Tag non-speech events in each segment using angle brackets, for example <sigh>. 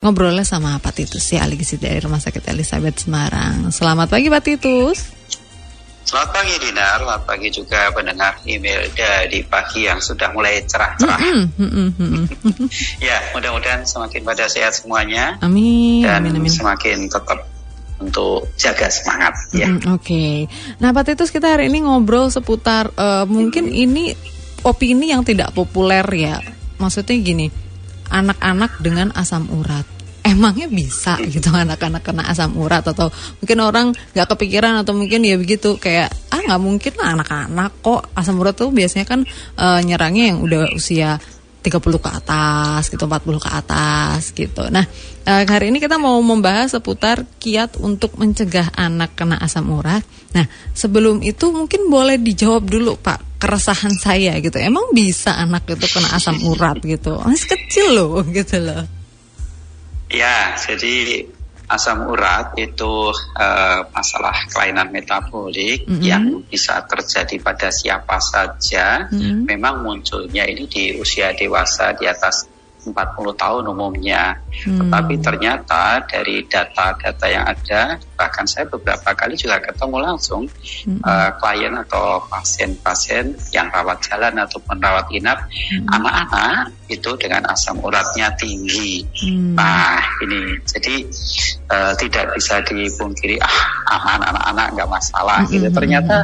ngobrolnya sama Pak Titus ya Aligisi dari Rumah Sakit Elizabeth Semarang. Selamat pagi Pak Titus. Selamat pagi Dina, selamat pagi juga pendengar email dari pagi yang sudah mulai cerah-cerah. Mm -mm, mm -mm, <laughs> ya, mudah-mudahan semakin pada sehat semuanya. Amin. Dan amin, amin. semakin tetap untuk jaga semangat ya. Mm, Oke. Okay. Nah, Pak Titus kita hari ini ngobrol seputar uh, mungkin mm. ini opini yang tidak populer ya. Maksudnya gini, anak-anak dengan asam urat. Emangnya bisa gitu <laughs> anak-anak kena asam urat atau mungkin orang nggak kepikiran atau mungkin ya begitu kayak ah nggak mungkin lah anak-anak kok asam urat tuh biasanya kan uh, nyerangnya yang udah usia 30 ke atas gitu 40 ke atas gitu. Nah, uh, hari ini kita mau membahas seputar kiat untuk mencegah anak kena asam urat. Nah, sebelum itu mungkin boleh dijawab dulu Pak keresahan saya gitu. Emang bisa anak itu kena asam urat gitu? Masih kecil loh <laughs> gitu loh. Ya, jadi asam urat itu uh, masalah kelainan metabolik mm -hmm. yang bisa terjadi pada siapa saja. Mm -hmm. Memang munculnya ini di usia dewasa di atas 40 tahun umumnya. Hmm. Tetapi ternyata dari data-data yang ada, bahkan saya beberapa kali juga ketemu langsung hmm. uh, klien atau pasien-pasien yang rawat jalan ataupun rawat inap, anak-anak hmm. itu dengan asam uratnya tinggi. Hmm. Nah ini jadi uh, tidak bisa dipungkiri ah aman anak-anak nggak masalah hmm. gitu. Ternyata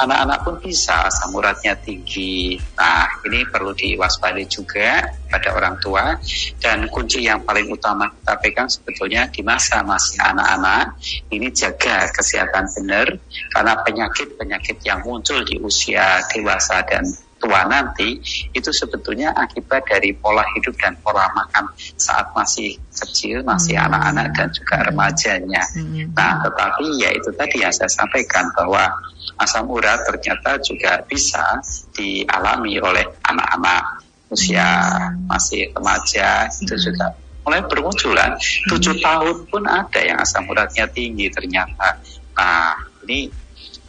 anak-anak pun bisa asam uratnya tinggi. Nah, ini perlu diwaspadai juga pada orang tua dan kunci yang paling utama kita pegang sebetulnya di masa masih anak-anak ini jaga kesehatan benar karena penyakit-penyakit yang muncul di usia dewasa dan tua nanti itu sebetulnya akibat dari pola hidup dan pola makan saat masih kecil, masih hmm. anak-anak hmm. dan juga remajanya. Hmm. Nah, tetapi ya itu tadi yang saya sampaikan bahwa asam urat ternyata juga bisa dialami oleh anak-anak usia hmm. masih remaja itu hmm. juga mulai bermunculan tujuh tahun pun ada yang asam uratnya tinggi ternyata. Nah, ini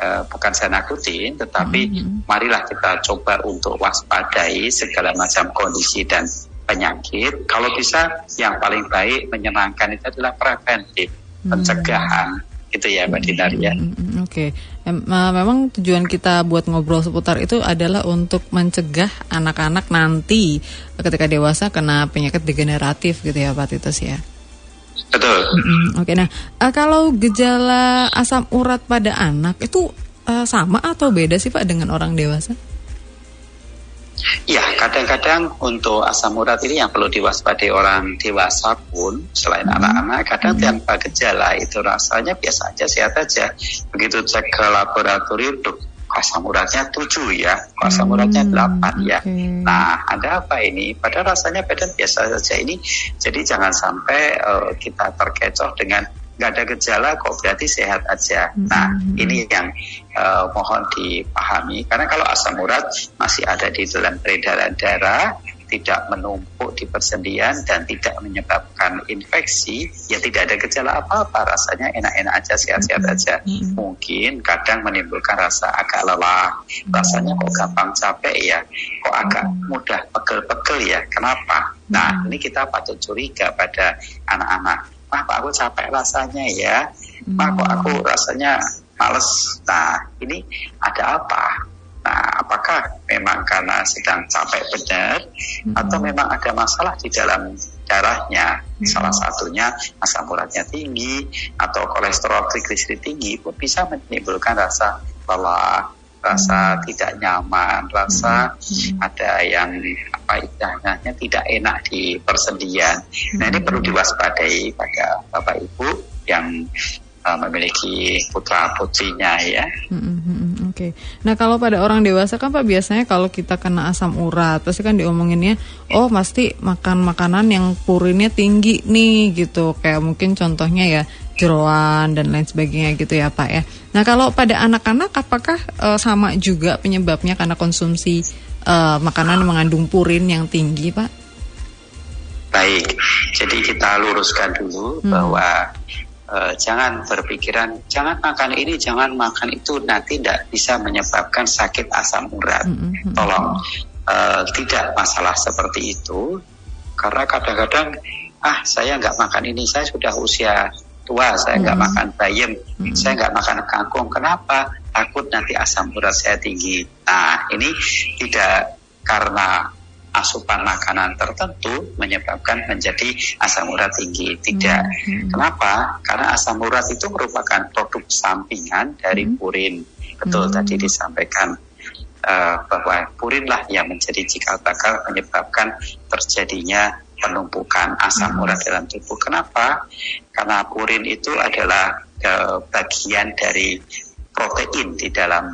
uh, bukan saya nakutin, tetapi mm-hmm. marilah kita coba untuk waspadai segala macam kondisi dan penyakit. Kalau bisa, yang paling baik menyenangkan itu adalah preventif, mm-hmm. pencegahan. Itu ya Mbak Dinar ya. Mm-hmm. Oke, okay. memang tujuan kita buat ngobrol seputar itu adalah untuk mencegah anak-anak nanti ketika dewasa kena penyakit degeneratif gitu ya Pak Titus ya. Betul. Mm-hmm. Oke, okay, nah uh, kalau gejala asam urat pada anak itu uh, sama atau beda sih Pak dengan orang dewasa? Ya, kadang-kadang untuk asam urat ini yang perlu diwaspadai orang dewasa pun selain hmm. anak-anak, kadang hmm. tanpa gejala itu rasanya biasa aja, sehat aja. Begitu cek ke laboratorium, asam uratnya 7 ya, asam uratnya 8 ya. Okay. Nah, ada apa ini? Padahal rasanya badan biasa saja ini. Jadi jangan sampai uh, kita terkecoh dengan nggak ada gejala kok berarti sehat aja. Nah, ini yang uh, mohon dipahami karena kalau asam urat masih ada di dalam peredaran darah tidak menumpuk di persendian dan tidak menyebabkan infeksi, ya tidak ada gejala apa-apa, rasanya enak-enak aja, sehat-sehat aja. Mungkin kadang menimbulkan rasa agak lelah, rasanya kok gampang capek ya, kok agak mudah pegel-pegel ya, kenapa? Nah, ini kita patut curiga pada anak-anak. Mah, kok aku capek rasanya ya, Mah, kok aku rasanya males. Nah, ini ada apa? Nah, apakah memang karena sedang capek benar hmm. atau memang ada masalah di dalam darahnya? Hmm. Salah satunya asam uratnya tinggi atau kolesterol trigliserid tinggi pun bisa menimbulkan rasa lelah, rasa hmm. tidak nyaman, rasa hmm. ada yang apa istilahnya tidak enak di persendian. Nah, ini perlu diwaspadai pada Bapak Ibu yang uh, memiliki putra putrinya ya. Hmm, hmm, hmm, Oke. Okay. Nah kalau pada orang dewasa kan pak biasanya kalau kita kena asam urat pasti kan diomonginnya, oh pasti makan makanan yang purinnya tinggi nih gitu. Kayak mungkin contohnya ya jeroan dan lain sebagainya gitu ya pak ya. Nah kalau pada anak-anak apakah uh, sama juga penyebabnya karena konsumsi uh, makanan mengandung purin yang tinggi pak? Baik, jadi kita luruskan dulu hmm. bahwa uh, jangan berpikiran jangan makan ini jangan makan itu nanti tidak bisa menyebabkan sakit asam urat mm -hmm. tolong uh, tidak masalah seperti itu karena kadang-kadang ah saya nggak makan ini, saya sudah usia tua, saya nggak hmm. makan bayam, hmm. saya nggak makan kangkung. Kenapa? Takut nanti asam urat saya tinggi. Nah ini tidak karena asupan makanan tertentu menyebabkan menjadi asam urat tinggi. Tidak. Hmm. Kenapa? Karena asam urat itu merupakan produk sampingan dari hmm. purin. Betul hmm. tadi disampaikan uh, bahwa purinlah yang menjadi cikal bakal menyebabkan terjadinya penumpukan asam hmm. urat dalam tubuh. Kenapa? Karena purin itu adalah uh, bagian dari protein di dalam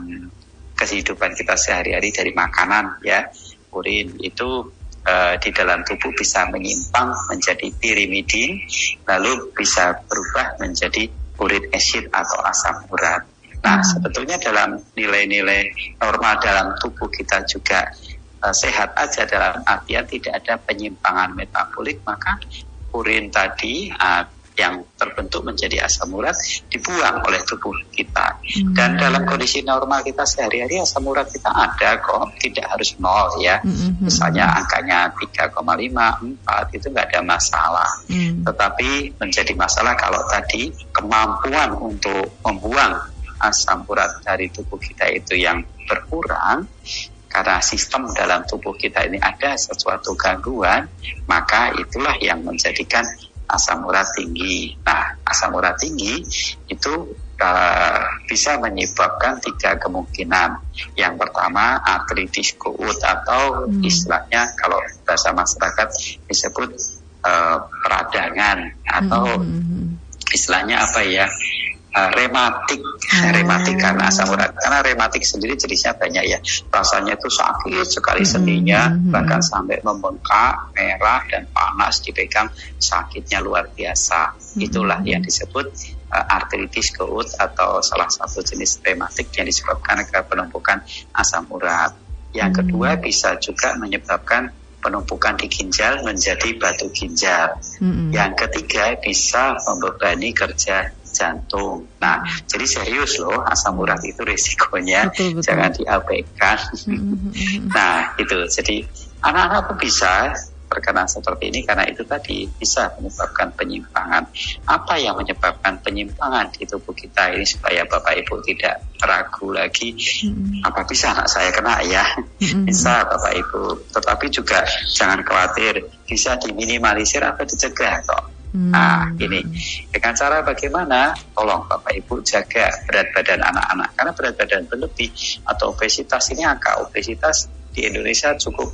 kehidupan kita sehari-hari dari makanan ya purin itu uh, di dalam tubuh bisa menyimpang menjadi pirimidin, lalu bisa berubah menjadi uric acid atau asam urat. Nah, hmm. sebetulnya dalam nilai-nilai normal dalam tubuh kita juga uh, sehat aja dalam artian tidak ada penyimpangan metabolik, maka urin tadi uh, yang terbentuk menjadi asam urat dibuang oleh tubuh kita. Hmm. Dan dalam kondisi normal kita sehari-hari asam urat kita ada kok, tidak harus nol ya. Hmm. hmm, hmm. Misalnya angkanya 3,5, 4 itu nggak ada masalah. Hmm. Tetapi menjadi masalah kalau tadi kemampuan untuk membuang asam urat dari tubuh kita itu yang berkurang karena sistem dalam tubuh kita ini ada sesuatu gangguan, maka itulah yang menjadikan asam urat tinggi. Nah, asam urat tinggi itu uh, bisa menyebabkan tiga kemungkinan. Yang pertama artritis kuut atau hmm. istilahnya kalau bahasa masyarakat disebut uh, peradangan atau hmm. hmm, hmm. istilahnya apa ya uh, rematik hmm. rematik karena asam urat karena rematik sendiri jenisnya banyak ya rasanya itu sakit sekali hmm. sendinya hmm. bahkan sampai membengkak merah dan panas dipegang sakitnya luar biasa hmm. itulah yang disebut uh, artritis gout atau salah satu jenis rematik yang disebabkan karena penumpukan asam urat yang hmm. kedua bisa juga menyebabkan penumpukan di ginjal menjadi batu ginjal. -hmm. Yang ketiga bisa membebani kerja jantung. Nah, jadi serius loh asam urat itu risikonya betul, betul. jangan diabaikan. Mm-hmm. nah, itu. Jadi anak-anak pun bisa terkena seperti ini karena itu tadi bisa menyebabkan penyimpangan. Apa yang menyebabkan penyimpangan di tubuh kita ini supaya Bapak Ibu tidak ragu lagi mm-hmm. apa bisa anak saya kena ya? Mm-hmm. Bisa Bapak Ibu. Tetapi juga jangan khawatir bisa diminimalisir atau dicegah kok. Hmm. Nah, ini dengan cara bagaimana? Tolong Bapak Ibu jaga berat badan anak-anak karena berat badan berlebih atau obesitas ini angka obesitas di Indonesia cukup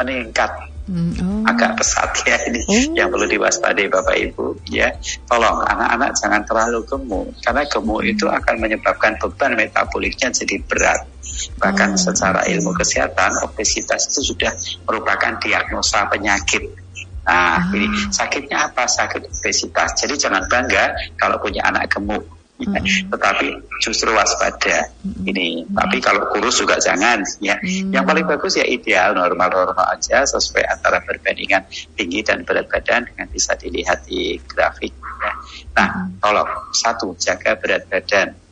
meningkat hmm. oh. agak pesat ya ini oh. yang perlu diwaspadai Bapak Ibu ya tolong anak-anak jangan terlalu gemuk karena gemuk hmm. itu akan menyebabkan beban metaboliknya jadi berat bahkan oh. secara ilmu kesehatan obesitas itu sudah merupakan diagnosa penyakit Nah, ah. ini sakitnya apa? Sakit obesitas. Jadi jangan bangga kalau punya anak gemuk. Ya. Hmm. Tetapi justru waspada hmm. ini. Tapi kalau kurus juga jangan. Ya, hmm. yang paling bagus ya ideal normal-normal aja sesuai antara perbandingan tinggi dan berat badan dengan bisa dilihat di grafik. Ya. Nah, hmm. tolong satu jaga berat badan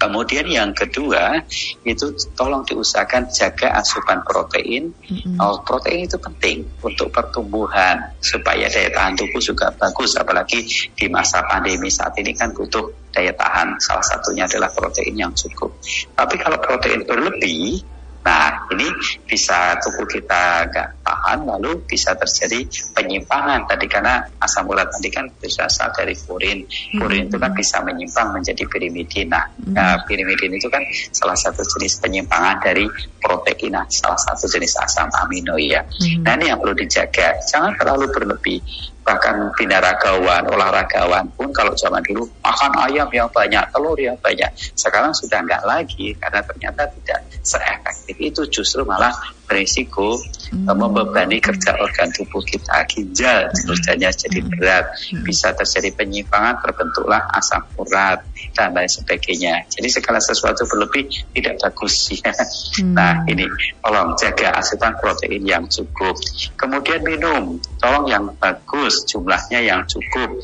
Kemudian yang kedua itu tolong diusahakan jaga asupan protein. Mm-hmm. Oh, protein itu penting untuk pertumbuhan supaya daya tahan tubuh juga bagus. Apalagi di masa pandemi saat ini kan butuh daya tahan. Salah satunya adalah protein yang cukup. Tapi kalau protein berlebih Nah, ini bisa tubuh kita nggak tahan, lalu bisa terjadi penyimpangan tadi karena asam urat tadi kan berasal dari purin. Purin hmm. itu kan bisa menyimpang menjadi pirimidin. Nah, hmm. nah, pirimidin itu kan salah satu jenis penyimpangan dari protein, nah, salah satu jenis asam amino ya. Hmm. Nah, ini yang perlu dijaga. Jangan terlalu berlebih bahkan binaragawan, olahragawan pun kalau zaman dulu makan ayam yang banyak, telur yang banyak. Sekarang sudah enggak lagi karena ternyata tidak seefektif itu justru malah berisiko hmm. membebani kerja organ tubuh kita ginjal kerjanya jadi hmm. berat hmm. bisa terjadi penyimpangan terbentuklah asam urat dan lain sebagainya jadi segala sesuatu berlebih tidak bagus <laughs> ya hmm. nah ini tolong jaga asupan protein yang cukup kemudian minum tolong yang bagus jumlahnya yang cukup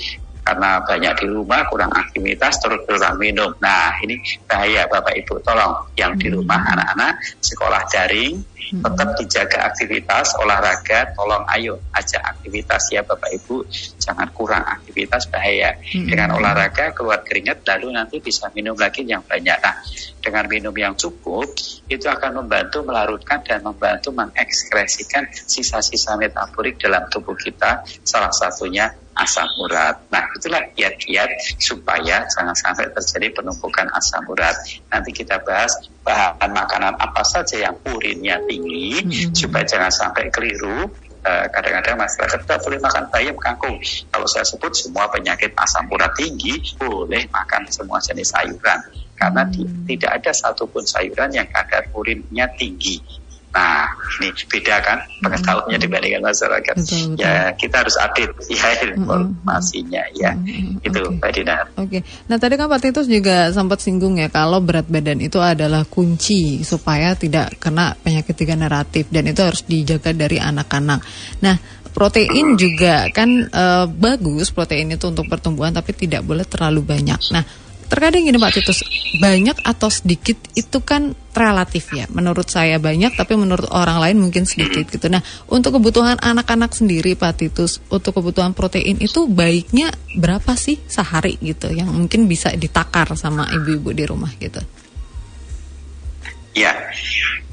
karena banyak di rumah kurang aktivitas terus kurang minum. Nah ini bahaya Bapak Ibu tolong yang di rumah anak-anak sekolah daring hmm. Tetap dijaga aktivitas olahraga tolong ayo ajak aktivitas ya Bapak Ibu jangan kurang aktivitas bahaya hmm. dengan olahraga keluar keringat lalu nanti bisa minum lagi yang banyak nah dengan minum yang cukup itu akan membantu melarutkan dan membantu mengekskresikan sisa-sisa metabolik dalam tubuh kita salah satunya asam urat. Nah, itulah kiat-kiat supaya jangan sampai terjadi penumpukan asam urat. Nanti kita bahas bahan makanan apa saja yang urinnya tinggi mm-hmm. supaya jangan sampai keliru. Eh, kadang-kadang uh, masyarakat tidak boleh makan bayam kangkung. Kalau saya sebut semua penyakit asam urat tinggi boleh makan semua jenis sayuran karena hmm. tidak ada satupun sayuran yang kadar urinnya tinggi. Nah, ini beda kan pengetahuannya mm-hmm. dibandingkan masyarakat. Betul, betul. Ya, kita harus update ya informasinya mm-hmm. ya. Mm-hmm. Itu okay. Mbak Dinar. Oke. Okay. Nah, tadi kan Pak Titus juga sempat singgung ya kalau berat badan itu adalah kunci supaya tidak kena penyakit degeneratif dan itu harus dijaga dari anak-anak. Nah, protein juga kan e, bagus protein itu untuk pertumbuhan tapi tidak boleh terlalu banyak. Nah, Terkadang gini Pak Titus, banyak atau sedikit itu kan relatif ya. Menurut saya banyak, tapi menurut orang lain mungkin sedikit gitu. Nah, untuk kebutuhan anak-anak sendiri Pak Titus, untuk kebutuhan protein itu baiknya berapa sih sehari gitu, yang mungkin bisa ditakar sama ibu-ibu di rumah gitu? Ya,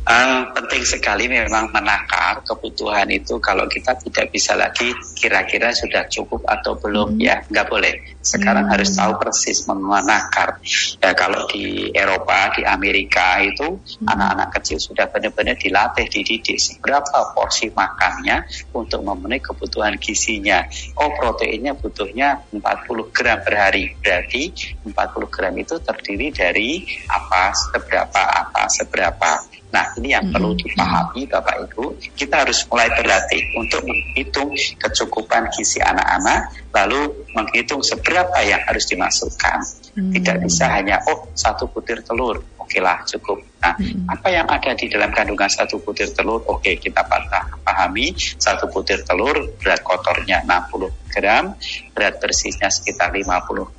Uh, penting sekali memang menakar kebutuhan itu kalau kita tidak bisa lagi kira-kira sudah cukup atau belum hmm. ya nggak boleh sekarang hmm. harus tahu persis menakar ya kalau di Eropa di Amerika itu hmm. anak-anak hmm. kecil sudah benar-benar dilatih dididik seberapa porsi makannya untuk memenuhi kebutuhan gizinya oh proteinnya butuhnya 40 gram per hari berarti 40 gram itu terdiri dari apa seberapa apa seberapa Nah, ini yang perlu mm-hmm. dipahami Bapak Ibu. Kita harus mulai berlatih untuk menghitung kecukupan gizi anak-anak, lalu menghitung seberapa yang harus dimasukkan. Hmm. Tidak bisa hanya, oh satu butir telur, oke lah cukup. Nah, hmm. apa yang ada di dalam kandungan satu butir telur, oke kita patah pahami, satu butir telur berat kotornya 60 gram, berat bersihnya sekitar 50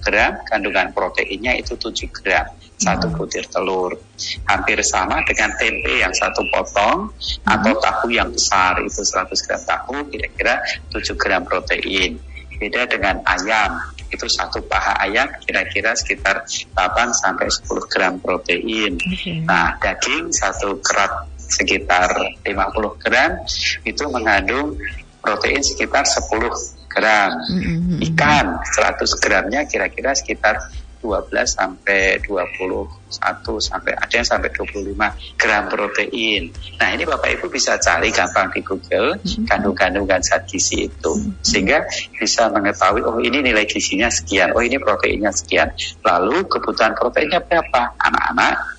gram, kandungan proteinnya itu 7 gram satu butir telur. Hampir sama dengan tempe yang satu potong atau tahu yang besar itu 100 gram tahu kira-kira 7 gram protein. Beda dengan ayam itu satu paha ayam kira-kira sekitar 8 sampai 10 gram protein. Nah, daging satu kerat sekitar 50 gram itu mengandung protein sekitar 10 gram. Ikan 100 gramnya kira-kira sekitar 12 sampai 21 sampai ada yang sampai 25 gram protein. Nah ini Bapak Ibu bisa cari gampang di Google mm-hmm. kandung-kandungan zat gizi itu sehingga bisa mengetahui oh ini nilai gizinya sekian, oh ini proteinnya sekian. Lalu kebutuhan proteinnya berapa? Anak-anak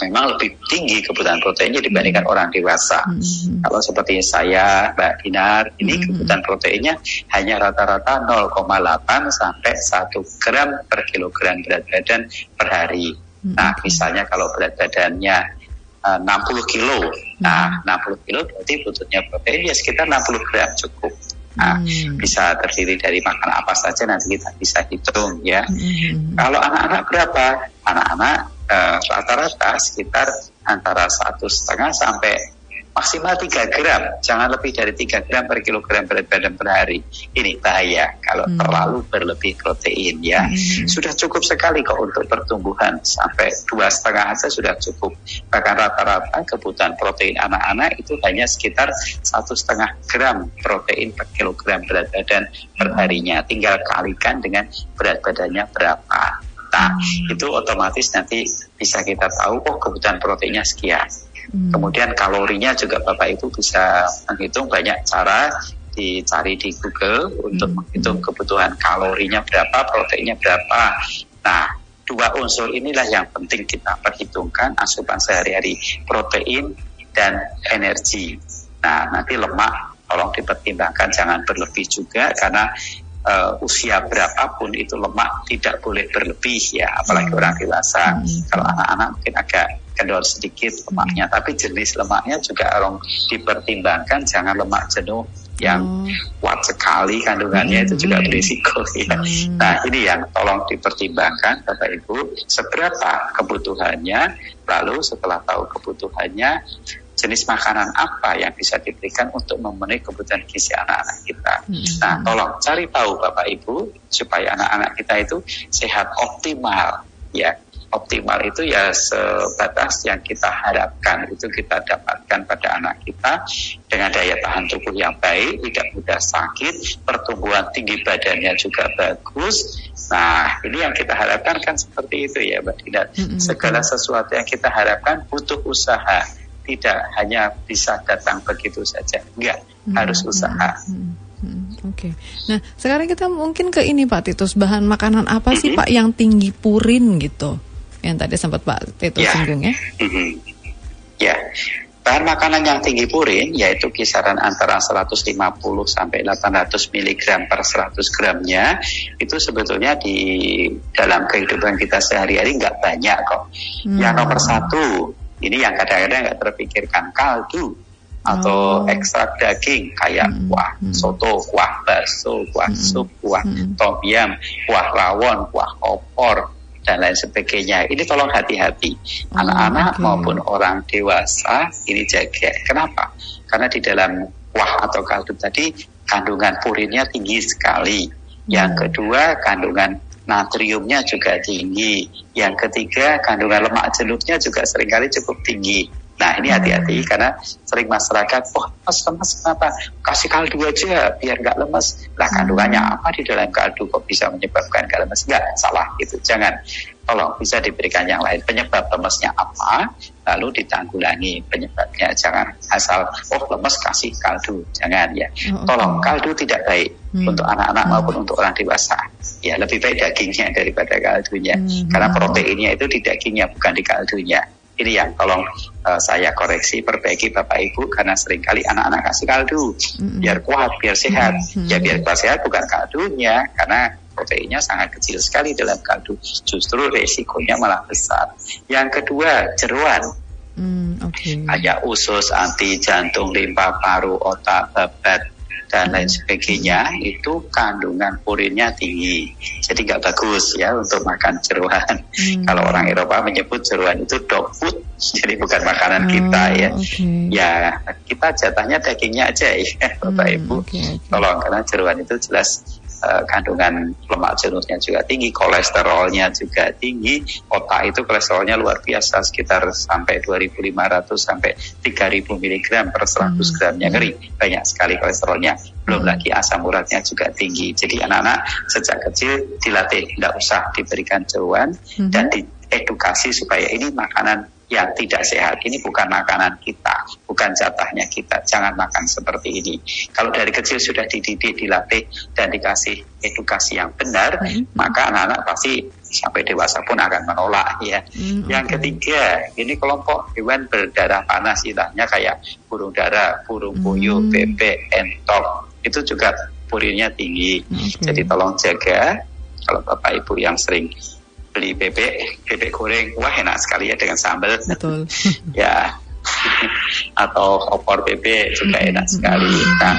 memang lebih tinggi kebutuhan proteinnya dibandingkan orang dewasa. Mm-hmm. Kalau seperti saya, Mbak Dinar, ini mm-hmm. kebutuhan proteinnya hanya rata-rata 0,8 sampai 1 gram per kilogram berat badan per hari. Mm-hmm. Nah, misalnya kalau berat badannya uh, 60 kilo, mm-hmm. nah 60 kilo berarti butuhnya protein ya sekitar 60 gram cukup. Nah, hmm. bisa terdiri dari makan apa saja nanti kita bisa hitung ya. Hmm. Kalau anak-anak berapa? Anak-anak Eh, rata-rata uh, sekitar antara satu setengah sampai maksimal 3 gram, jangan lebih dari 3 gram per kilogram berat badan per hari. Ini bahaya kalau hmm. terlalu berlebih protein ya. Hmm. Sudah cukup sekali kok untuk pertumbuhan sampai dua setengah saja sudah cukup. Bahkan rata-rata kebutuhan protein anak-anak itu hanya sekitar satu setengah gram protein per kilogram berat badan per harinya. Tinggal kalikan dengan berat badannya berapa. Nah, hmm. itu otomatis nanti bisa kita tahu oh kebutuhan proteinnya sekian. Hmm. Kemudian kalorinya juga Bapak Ibu bisa menghitung banyak cara dicari di Google untuk hmm. menghitung kebutuhan kalorinya berapa, proteinnya berapa. Nah, dua unsur inilah yang penting kita perhitungkan asupan sehari-hari protein dan energi. Nah, nanti lemak tolong dipertimbangkan jangan berlebih juga karena uh, usia berapapun itu lemak tidak boleh berlebih ya, apalagi hmm. orang dewasa. Hmm. Kalau anak-anak mungkin agak kendor sedikit lemaknya, hmm. tapi jenis lemaknya juga orang dipertimbangkan jangan lemak jenuh yang hmm. kuat sekali kandungannya hmm. itu juga berisiko ya. Hmm. Nah ini yang tolong dipertimbangkan Bapak Ibu seberapa kebutuhannya, lalu setelah tahu kebutuhannya jenis makanan apa yang bisa diberikan untuk memenuhi kebutuhan gizi anak-anak kita. Hmm. Nah, tolong cari tahu Bapak Ibu supaya anak-anak kita itu sehat optimal ya optimal itu ya sebatas yang kita harapkan itu kita dapatkan pada anak kita dengan daya tahan tubuh yang baik, tidak mudah sakit, pertumbuhan tinggi badannya juga bagus. Nah, ini yang kita harapkan kan seperti itu ya, Mbak Dina. Segala sesuatu yang kita harapkan butuh usaha, tidak hanya bisa datang begitu saja. Enggak, harus usaha. Oke. Okay. Nah, sekarang kita mungkin ke ini Pak Titus, bahan makanan apa sih Pak yang tinggi purin gitu? yang tadi sempat Pak Tito ya. singgung ya. Mm-hmm. Ya, bahan makanan yang tinggi purin yaitu kisaran antara 150 sampai 800 mg per 100 gramnya itu sebetulnya di dalam kehidupan kita sehari-hari nggak banyak kok. Hmm. Yang nomor satu ini yang kadang-kadang nggak terpikirkan kaldu atau oh. ekstrak daging kayak hmm. kuah hmm. soto, kuah bakso, kuah hmm. sup, kuah hmm. tom yam, kuah rawon, kuah opor, dan lain sebagainya. Ini tolong hati-hati. Oh, Anak-anak oh, okay. maupun orang dewasa ini jaga. Kenapa? Karena di dalam kuah atau kaldu tadi kandungan purinnya tinggi sekali. Yang hmm. kedua kandungan natriumnya juga tinggi. Yang ketiga kandungan lemak jeluknya juga sering kali cukup tinggi. Nah ini hati-hati hmm. karena sering masyarakat, oh mas lemas kenapa? Kasih kaldu aja biar nggak lemes. Lah kandungannya hmm. apa di dalam kaldu kok bisa menyebabkan nggak lemes? Nggak, salah gitu. Jangan. Tolong bisa diberikan yang lain. Penyebab lemesnya apa? Lalu ditanggulangi penyebabnya. Jangan asal, oh lemes kasih kaldu. Jangan ya. Oh, Tolong kaldu tidak baik hmm. untuk anak-anak hmm. maupun untuk orang dewasa. Ya lebih baik dagingnya daripada kaldunya. Hmm. Karena proteinnya itu di dagingnya bukan di kaldunya. Ini yang tolong uh, saya koreksi, perbaiki Bapak Ibu karena sering kali anak-anak kasih kaldu mm-hmm. biar kuat, biar sehat. Mm-hmm. Ya biar kuat sehat bukan kaldunya karena proteinnya sangat kecil sekali dalam kaldu. Justru resikonya malah besar. Yang kedua, jeruan. Mm, okay. Kayak usus, anti, jantung, limpa, paru, otak, babat, dan lain sebagainya itu kandungan purinnya tinggi jadi nggak bagus ya untuk makan jeruan hmm. kalau orang Eropa menyebut jeruan itu dog food jadi bukan makanan oh, kita ya okay. ya kita jatahnya dagingnya aja ya Bapak hmm, Ibu okay, okay. tolong karena jeruan itu jelas uh, kandungan lemak jenuhnya juga tinggi, kolesterolnya juga tinggi, otak itu kolesterolnya luar biasa sekitar sampai 2.500 sampai 3.000 mg per 100 hmm. gramnya ngeri, banyak sekali kolesterolnya. Belum hmm. lagi asam uratnya juga tinggi. Jadi anak-anak sejak kecil dilatih tidak usah diberikan jauhan hmm. dan diedukasi supaya ini makanan yang tidak sehat. Ini bukan makanan kita, bukan jatahnya kita. Jangan makan seperti ini. Kalau dari kecil sudah dididik, dilatih, dan dikasih edukasi yang benar, mm-hmm. maka anak-anak pasti sampai dewasa pun akan menolak ya. Mm-hmm. Yang ketiga, ini kelompok hewan berdarah panas, istilahnya kayak burung darah, burung puyuh, mm-hmm. bebek, entok. Itu juga purinnya tinggi. Okay. Jadi tolong jaga kalau Bapak Ibu yang sering beli bebek, bebek goreng, wah enak sekali ya dengan sambal. Betul. <laughs> ya, atau opor bebek juga enak sekali. Nah,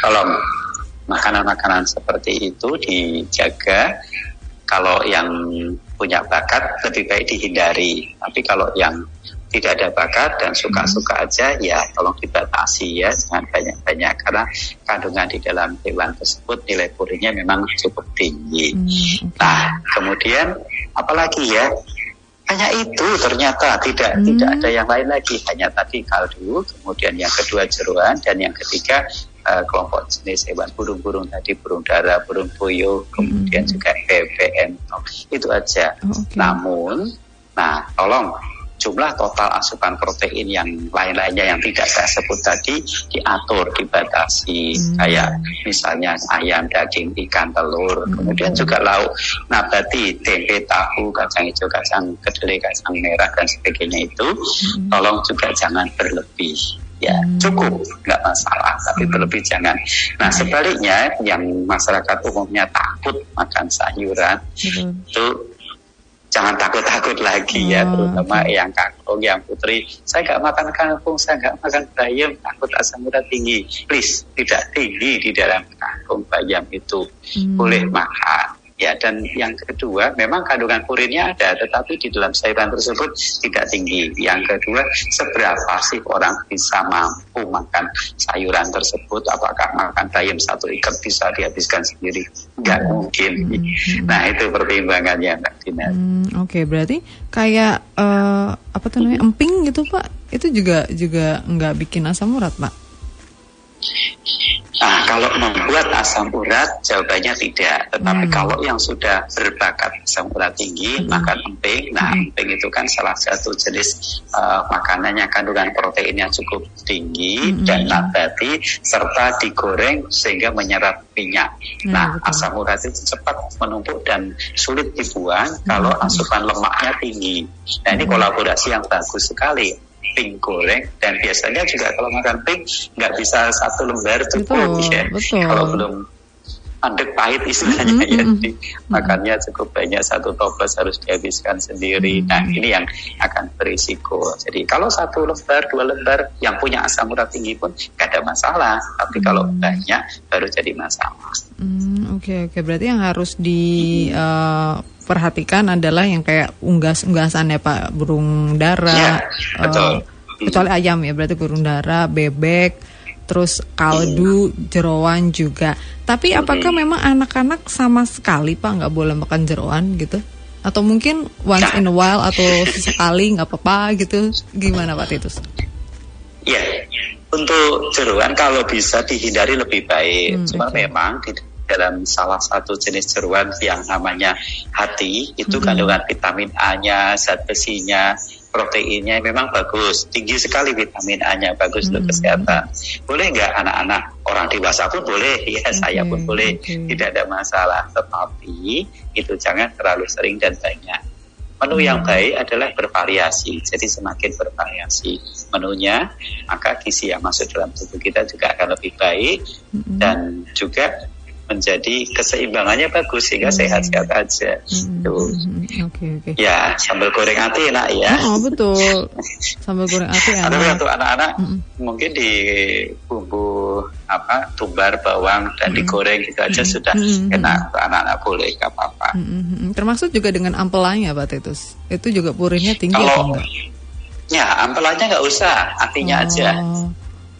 tolong makanan-makanan seperti itu dijaga. Kalau yang punya bakat lebih baik dihindari. Tapi kalau yang tidak ada bakat dan suka-suka aja ya tolong dibatasi ya jangan banyak-banyak karena kandungan di dalam hewan tersebut nilai purinnya memang cukup tinggi. Hmm, Nah kemudian apalagi ya hanya itu ternyata tidak hmm. tidak ada yang lain lagi hanya tadi kaldu kemudian yang kedua jeruan dan yang ketiga uh, kelompok jenis hewan burung-burung tadi burung dara burung puyuh kemudian hmm. juga BBM itu aja oh, okay. namun nah tolong jumlah total asupan protein yang lain-lainnya yang tidak saya sebut tadi diatur, dibatasi hmm. kayak misalnya ayam, daging, ikan, telur, hmm. kemudian juga lauk nabati, tempe, tahu, kacang hijau, kacang kedelai, kacang merah dan sebagainya itu hmm. tolong juga jangan berlebih ya hmm. cukup nggak masalah tapi hmm. berlebih jangan nah sebaliknya yang masyarakat umumnya takut makan sayuran hmm. itu jangan takut-takut lagi ya, oh, terutama yang kangkung, yang putri. Saya nggak makan kangkung, saya nggak makan bayam, takut asam urat tinggi. Please, tidak tinggi di dalam kangkung bayam itu. Hmm. Boleh makan, Ya, dan yang kedua, memang kandungan purinnya ada, tetapi di dalam sayuran tersebut tidak tinggi. Yang kedua, seberapa sih orang bisa mampu makan sayuran tersebut? Apakah makan bayam satu ikat bisa dihabiskan sendiri? Enggak hmm. mungkin. Hmm. Nah, itu pertimbangannya, Mbak Dina. Hmm, Oke, okay. berarti kayak uh, apa tuh namanya emping gitu, Pak? Itu juga juga nggak bikin asam urat, Pak? Nah, kalau membuat asam urat, jawabannya tidak. Tetapi hmm. kalau yang sudah berbakat asam urat tinggi, hmm. makan emping. Nah, hmm. emping itu kan salah satu jenis uh, makanan yang kandungan proteinnya cukup tinggi hmm. dan nabati, serta digoreng sehingga menyerap minyak. Hmm, nah, betul. asam urat itu cepat menumpuk dan sulit dibuang hmm. kalau asupan lemaknya tinggi. Nah, ini hmm. kolaborasi yang bagus sekali pink goreng dan biasanya juga kalau makan pink nggak bisa satu lembar cukup betul, ya betul. kalau belum andek pahit istilahnya mm -hmm. ya jadi makannya cukup banyak satu toples harus dihabiskan sendiri mm -hmm. nah ini yang akan berisiko jadi kalau satu lembar dua lembar yang punya asam urat tinggi pun nggak ada masalah tapi mm -hmm. kalau banyak baru jadi masalah oke mm, oke okay, okay. berarti yang harus di mm -hmm. uh, perhatikan adalah yang kayak unggas-unggasan ya Pak burung dara, ya, Uh, kecuali ayam ya berarti burung dara, bebek, terus kaldu, jeroan juga. Tapi apakah memang anak-anak sama sekali Pak nggak boleh makan jeroan gitu? Atau mungkin once in a while atau sekali nggak apa-apa gitu? Gimana Pak Titus? Ya, untuk jeroan kalau bisa dihindari lebih baik. Hmm, Cuma okay. memang dalam salah satu jenis jeruan yang namanya hati itu hmm. kandungan vitamin A-nya, zat besinya, proteinnya memang bagus, tinggi sekali vitamin A-nya, bagus untuk hmm. kesehatan. Boleh nggak anak-anak orang dewasa pun boleh, <laughs> ya okay. saya pun boleh, okay. tidak ada masalah. Tetapi itu jangan terlalu sering dan banyak. Menu yang hmm. baik adalah bervariasi, jadi semakin bervariasi menunya, maka gizi yang masuk dalam tubuh kita juga akan lebih baik hmm. dan juga menjadi keseimbangannya bagus sehingga hmm. sehat-sehat aja. Hmm. Tuh. Hmm. Okay, okay. Ya, sambal goreng ati enak ya. Oh, betul. Sambal goreng ati <laughs> enak. Tapi untuk anak-anak hmm. mungkin di bumbu apa tumbar bawang dan hmm. digoreng gitu aja hmm. sudah hmm. enak untuk anak-anak boleh nggak apa-apa. Hmm. Termasuk juga dengan ampelanya Pak Titus. Itu juga purinnya tinggi Kalau, atau enggak? Ya, ampelanya nggak usah, artinya oh. aja.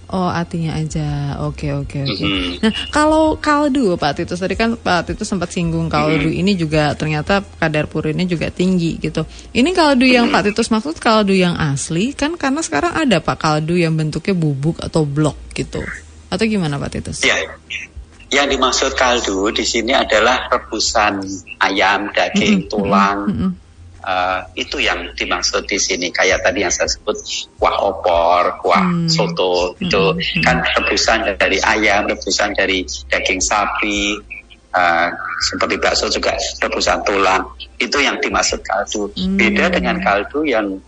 Oh, artinya aja. Oke, oke, oke. Mm-hmm. Nah, kalau kaldu, Pak Titus tadi kan Pak Titus sempat singgung kaldu mm-hmm. ini juga ternyata kadar purinnya juga tinggi gitu. Ini kaldu yang mm-hmm. Pak Titus maksud kaldu yang asli kan karena sekarang ada Pak kaldu yang bentuknya bubuk atau blok gitu. Atau gimana Pak Titus? Ya. Yang dimaksud kaldu di sini adalah rebusan ayam, daging, mm-hmm. tulang. Mm-hmm uh, itu yang dimaksud di sini kayak tadi yang saya sebut kuah opor, kuah hmm. soto itu hmm. kan rebusan dari ayam, rebusan dari daging sapi, uh, seperti bakso juga rebusan tulang itu yang dimaksud kaldu. Hmm. Beda dengan kaldu yang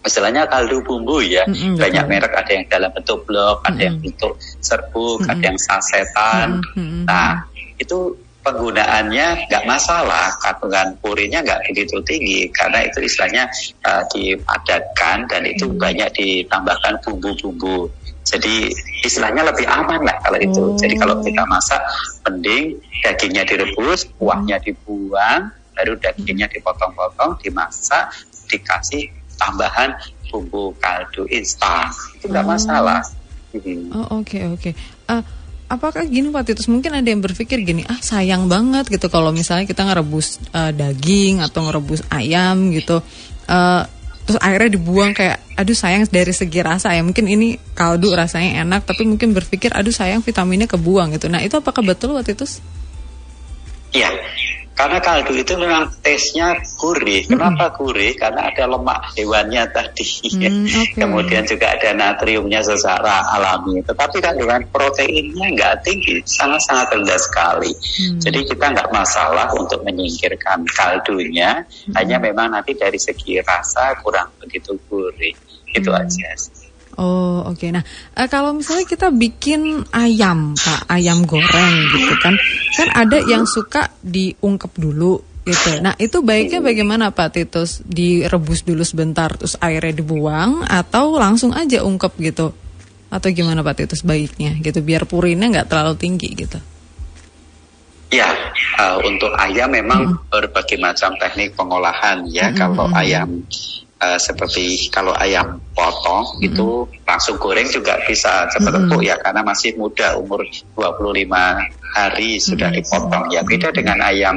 istilahnya kaldu bumbu ya mm-hmm, banyak betul. merek ada yang dalam bentuk blok, ada mm-hmm. yang bentuk serbuk, mm-hmm. ada yang sasetan. Mm-hmm. Nah itu penggunaannya nggak masalah, kandungan purinnya nggak begitu tinggi karena itu istilahnya uh, dipadatkan dan itu hmm. banyak ditambahkan bumbu-bumbu. Jadi istilahnya lebih aman lah kalau itu. Hmm. Jadi kalau kita masak, mending dagingnya direbus, kuahnya dibuang, baru dagingnya dipotong-potong, dimasak, dikasih tambahan bumbu kaldu instan. Itu nggak hmm. masalah. Hmm. Oh oke okay, oke. Okay. Uh, apakah gini Pak Titus? Mungkin ada yang berpikir gini ah sayang banget gitu. Kalau misalnya kita ngerebus uh, daging atau ngerebus ayam gitu uh, terus airnya dibuang kayak aduh sayang dari segi rasa ya. Mungkin ini kaldu rasanya enak tapi mungkin berpikir aduh sayang vitaminnya kebuang gitu. Nah itu apakah betul Pak Titus? Iya karena kaldu itu memang tesnya gurih. Kenapa gurih? Karena ada lemak hewannya tadi. Mm, <laughs> okay. Kemudian juga ada natriumnya secara alami. Tetapi kandungan proteinnya nggak tinggi, sangat-sangat rendah sekali. Mm. Jadi kita nggak masalah untuk menyingkirkan kaldunya. Mm. Hanya memang nanti dari segi rasa kurang begitu gurih. Itu mm. aja. Oh oke. Okay. Nah uh, kalau misalnya kita bikin ayam pak, ayam goreng gitu kan, kan ada yang suka diungkep dulu gitu. Nah itu baiknya bagaimana Pak Titus? Direbus dulu sebentar terus airnya dibuang atau langsung aja ungkep gitu? Atau gimana Pak Titus baiknya gitu biar purinnya nggak terlalu tinggi gitu? Ya, uh, untuk ayam memang hmm. berbagai macam teknik pengolahan ya. Hmm. Kalau ayam uh, seperti kalau ayam potong hmm. itu langsung goreng juga bisa cepat hmm. empuk ya karena masih muda umur 25 hari sudah hmm. dipotong ya. Beda dengan ayam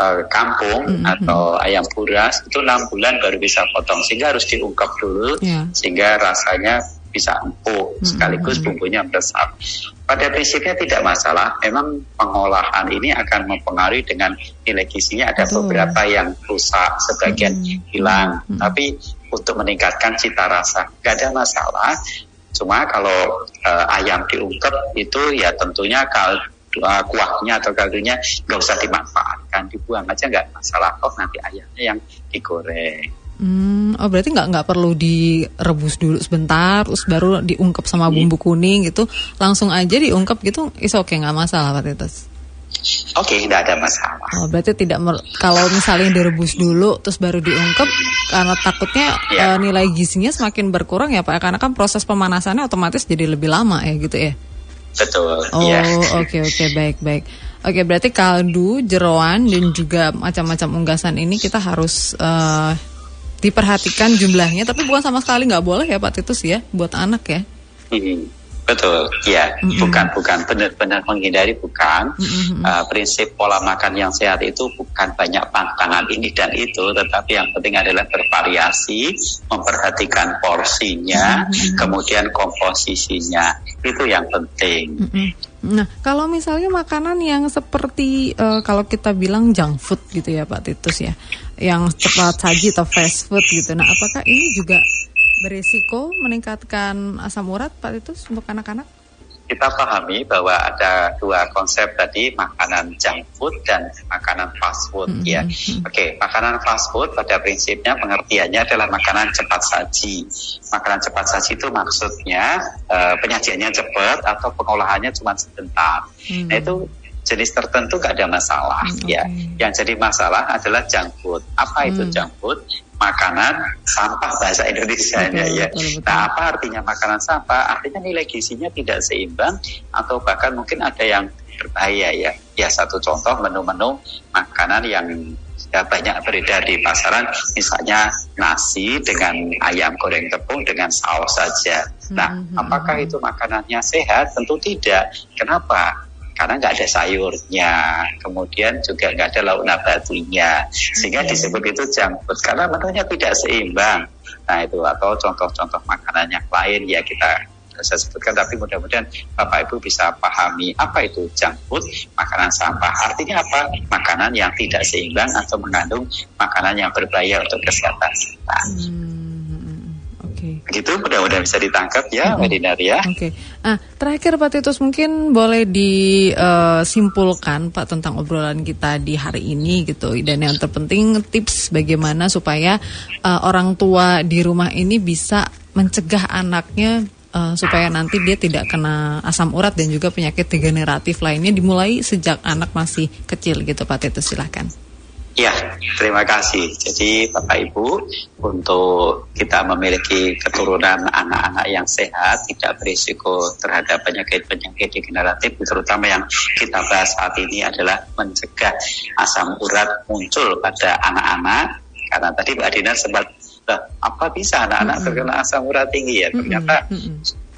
uh, kampung mm -hmm. atau ayam buras itu enam bulan baru bisa potong sehingga harus diungkap dulu yeah. sehingga rasanya bisa empuk sekaligus bumbunya meresap. Pada prinsipnya tidak masalah. Memang pengolahan ini akan mempengaruhi dengan nilai gizinya ada Betul. beberapa yang rusak, sebagian hmm. hilang. Hmm. Tapi untuk meningkatkan cita rasa, nggak ada masalah. Cuma kalau uh, ayam diungkep itu ya tentunya kalau uh, kuahnya atau kaldunya nggak usah dimanfaatkan, dibuang aja nggak masalah. Oh nanti ayamnya yang digoreng. Hmm, oh berarti nggak nggak perlu direbus dulu sebentar, terus baru diungkep sama bumbu kuning gitu, langsung aja diungkep gitu, is oke okay, nggak masalah Pak Titus. Oke, okay, tidak ada masalah. Oh, berarti tidak kalau misalnya direbus dulu terus baru diungkep karena takutnya ya. uh, nilai gizinya semakin berkurang ya Pak, karena kan proses pemanasannya otomatis jadi lebih lama ya gitu ya. Betul. Oh, ya. oke okay, oke okay, baik baik. Oke, berarti kaldu, jeroan dan juga macam-macam unggasan ini kita harus uh, diperhatikan jumlahnya tapi bukan sama sekali nggak boleh ya Pak Titus ya buat anak ya hmm, betul ya mm-hmm. bukan bukan benar-benar menghindari bukan mm-hmm. uh, prinsip pola makan yang sehat itu bukan banyak pantangan ini dan itu tetapi yang penting adalah bervariasi memperhatikan porsinya mm-hmm. kemudian komposisinya itu yang penting mm-hmm. Nah, kalau misalnya makanan yang seperti uh, kalau kita bilang junk food gitu ya Pak Titus ya, yang cepat saji atau fast food gitu. Nah, apakah ini juga berisiko meningkatkan asam urat Pak Titus untuk anak-anak? Kita pahami bahwa ada dua konsep tadi makanan junk food dan makanan fast food mm -hmm. ya. Oke, okay, makanan fast food pada prinsipnya pengertiannya adalah makanan cepat saji. Makanan cepat saji itu maksudnya uh, penyajiannya cepat atau pengolahannya cuma sebentar. Mm -hmm. Nah itu jenis tertentu gak ada masalah mm, ya. Yang jadi masalah adalah junk food. Apa itu junk food? makanan sampah bahasa Indonesia betul, ya. Betul, betul. Nah, apa artinya makanan sampah? Artinya nilai gizinya tidak seimbang atau bahkan mungkin ada yang berbahaya ya. Ya satu contoh menu-menu makanan yang ya, banyak beredar di pasaran, misalnya nasi dengan ayam goreng tepung dengan saus saja. Nah, hmm, hmm, apakah hmm. itu makanannya sehat? Tentu tidak. Kenapa? Karena nggak ada sayurnya, kemudian juga nggak ada lauk nabatinya, sehingga disebut itu junk food karena menunya tidak seimbang. Nah itu atau contoh-contoh makanan yang lain ya kita saya sebutkan tapi mudah-mudahan Bapak Ibu bisa pahami apa itu junk food, makanan sampah. Artinya apa? Makanan yang tidak seimbang atau mengandung makanan yang berbahaya untuk kesehatan kita. Hmm. Okay. Gitu mudah-mudahan bisa ditangkap ya, mm -hmm. ya. Oke. Okay. Ah, terakhir Pak Titus mungkin boleh disimpulkan uh, Pak tentang obrolan kita di hari ini gitu. Dan yang terpenting tips bagaimana supaya uh, orang tua di rumah ini bisa mencegah anaknya uh, supaya nanti dia tidak kena asam urat dan juga penyakit degeneratif lainnya dimulai sejak anak masih kecil gitu Pak Titus silahkan. Ya, terima kasih. Jadi Bapak Ibu, untuk kita memiliki keturunan anak-anak yang sehat, tidak berisiko terhadap penyakit-penyakit degeneratif, terutama yang kita bahas saat ini adalah mencegah asam urat muncul pada anak-anak. Karena tadi Mbak Dina sempat, apa bisa anak-anak terkena asam urat tinggi ya? Ternyata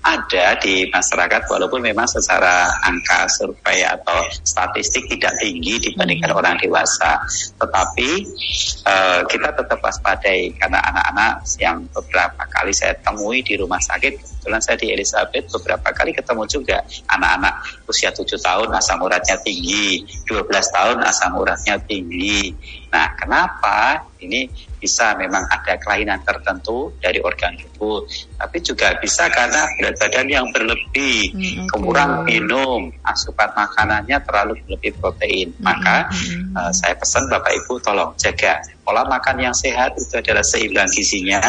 ada di masyarakat walaupun memang secara angka survei atau statistik tidak tinggi dibandingkan hmm. orang dewasa. Tetapi uh, kita tetap waspadai karena anak-anak yang beberapa kali saya temui di rumah sakit kebetulan saya di Elizabeth beberapa kali ketemu juga anak-anak usia 7 tahun asam uratnya tinggi 12 tahun asam uratnya tinggi. Nah kenapa? Ini bisa memang ada kelainan tertentu dari organ tubuh, tapi juga bisa karena berat badan yang berlebih, hmm, okay. kurang minum, asupan makanannya terlalu berlebih protein. Hmm, Maka. Uh, saya pesan Bapak Ibu tolong jaga pola makan yang sehat itu adalah seimbang gizinya,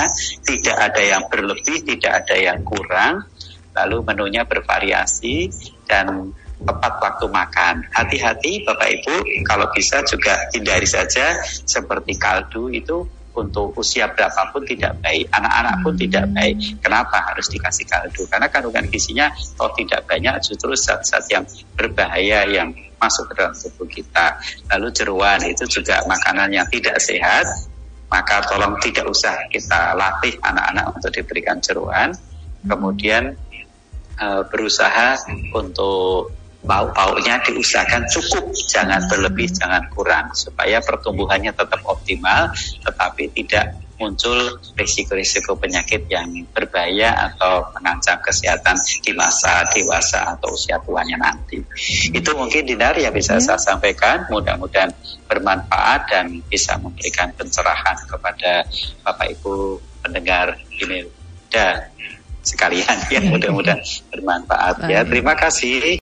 tidak ada yang berlebih, tidak ada yang kurang, lalu menunya bervariasi dan tepat waktu makan. Hati-hati Bapak Ibu, kalau bisa juga hindari saja seperti kaldu itu untuk usia berapapun tidak baik, anak-anak pun tidak baik. Kenapa harus dikasih kaldu? Karena kandungan gizinya kalau tidak banyak justru zat-zat yang berbahaya yang masuk ke dalam tubuh kita. Lalu jeruan itu juga makanan yang tidak sehat, maka tolong tidak usah kita latih anak-anak untuk diberikan jeruan. Kemudian uh, berusaha untuk bau-baunya diusahakan cukup, jangan berlebih, jangan kurang, supaya pertumbuhannya tetap optimal, tetapi tidak muncul risiko-risiko penyakit yang berbahaya atau mengancam kesehatan di masa dewasa atau usia tuanya nanti. Itu mungkin Dinar yang bisa ya. saya sampaikan, mudah-mudahan bermanfaat dan bisa memberikan pencerahan kepada Bapak Ibu pendengar ini. Dan sekalian ya mudah-mudahan bermanfaat ya. Terima kasih.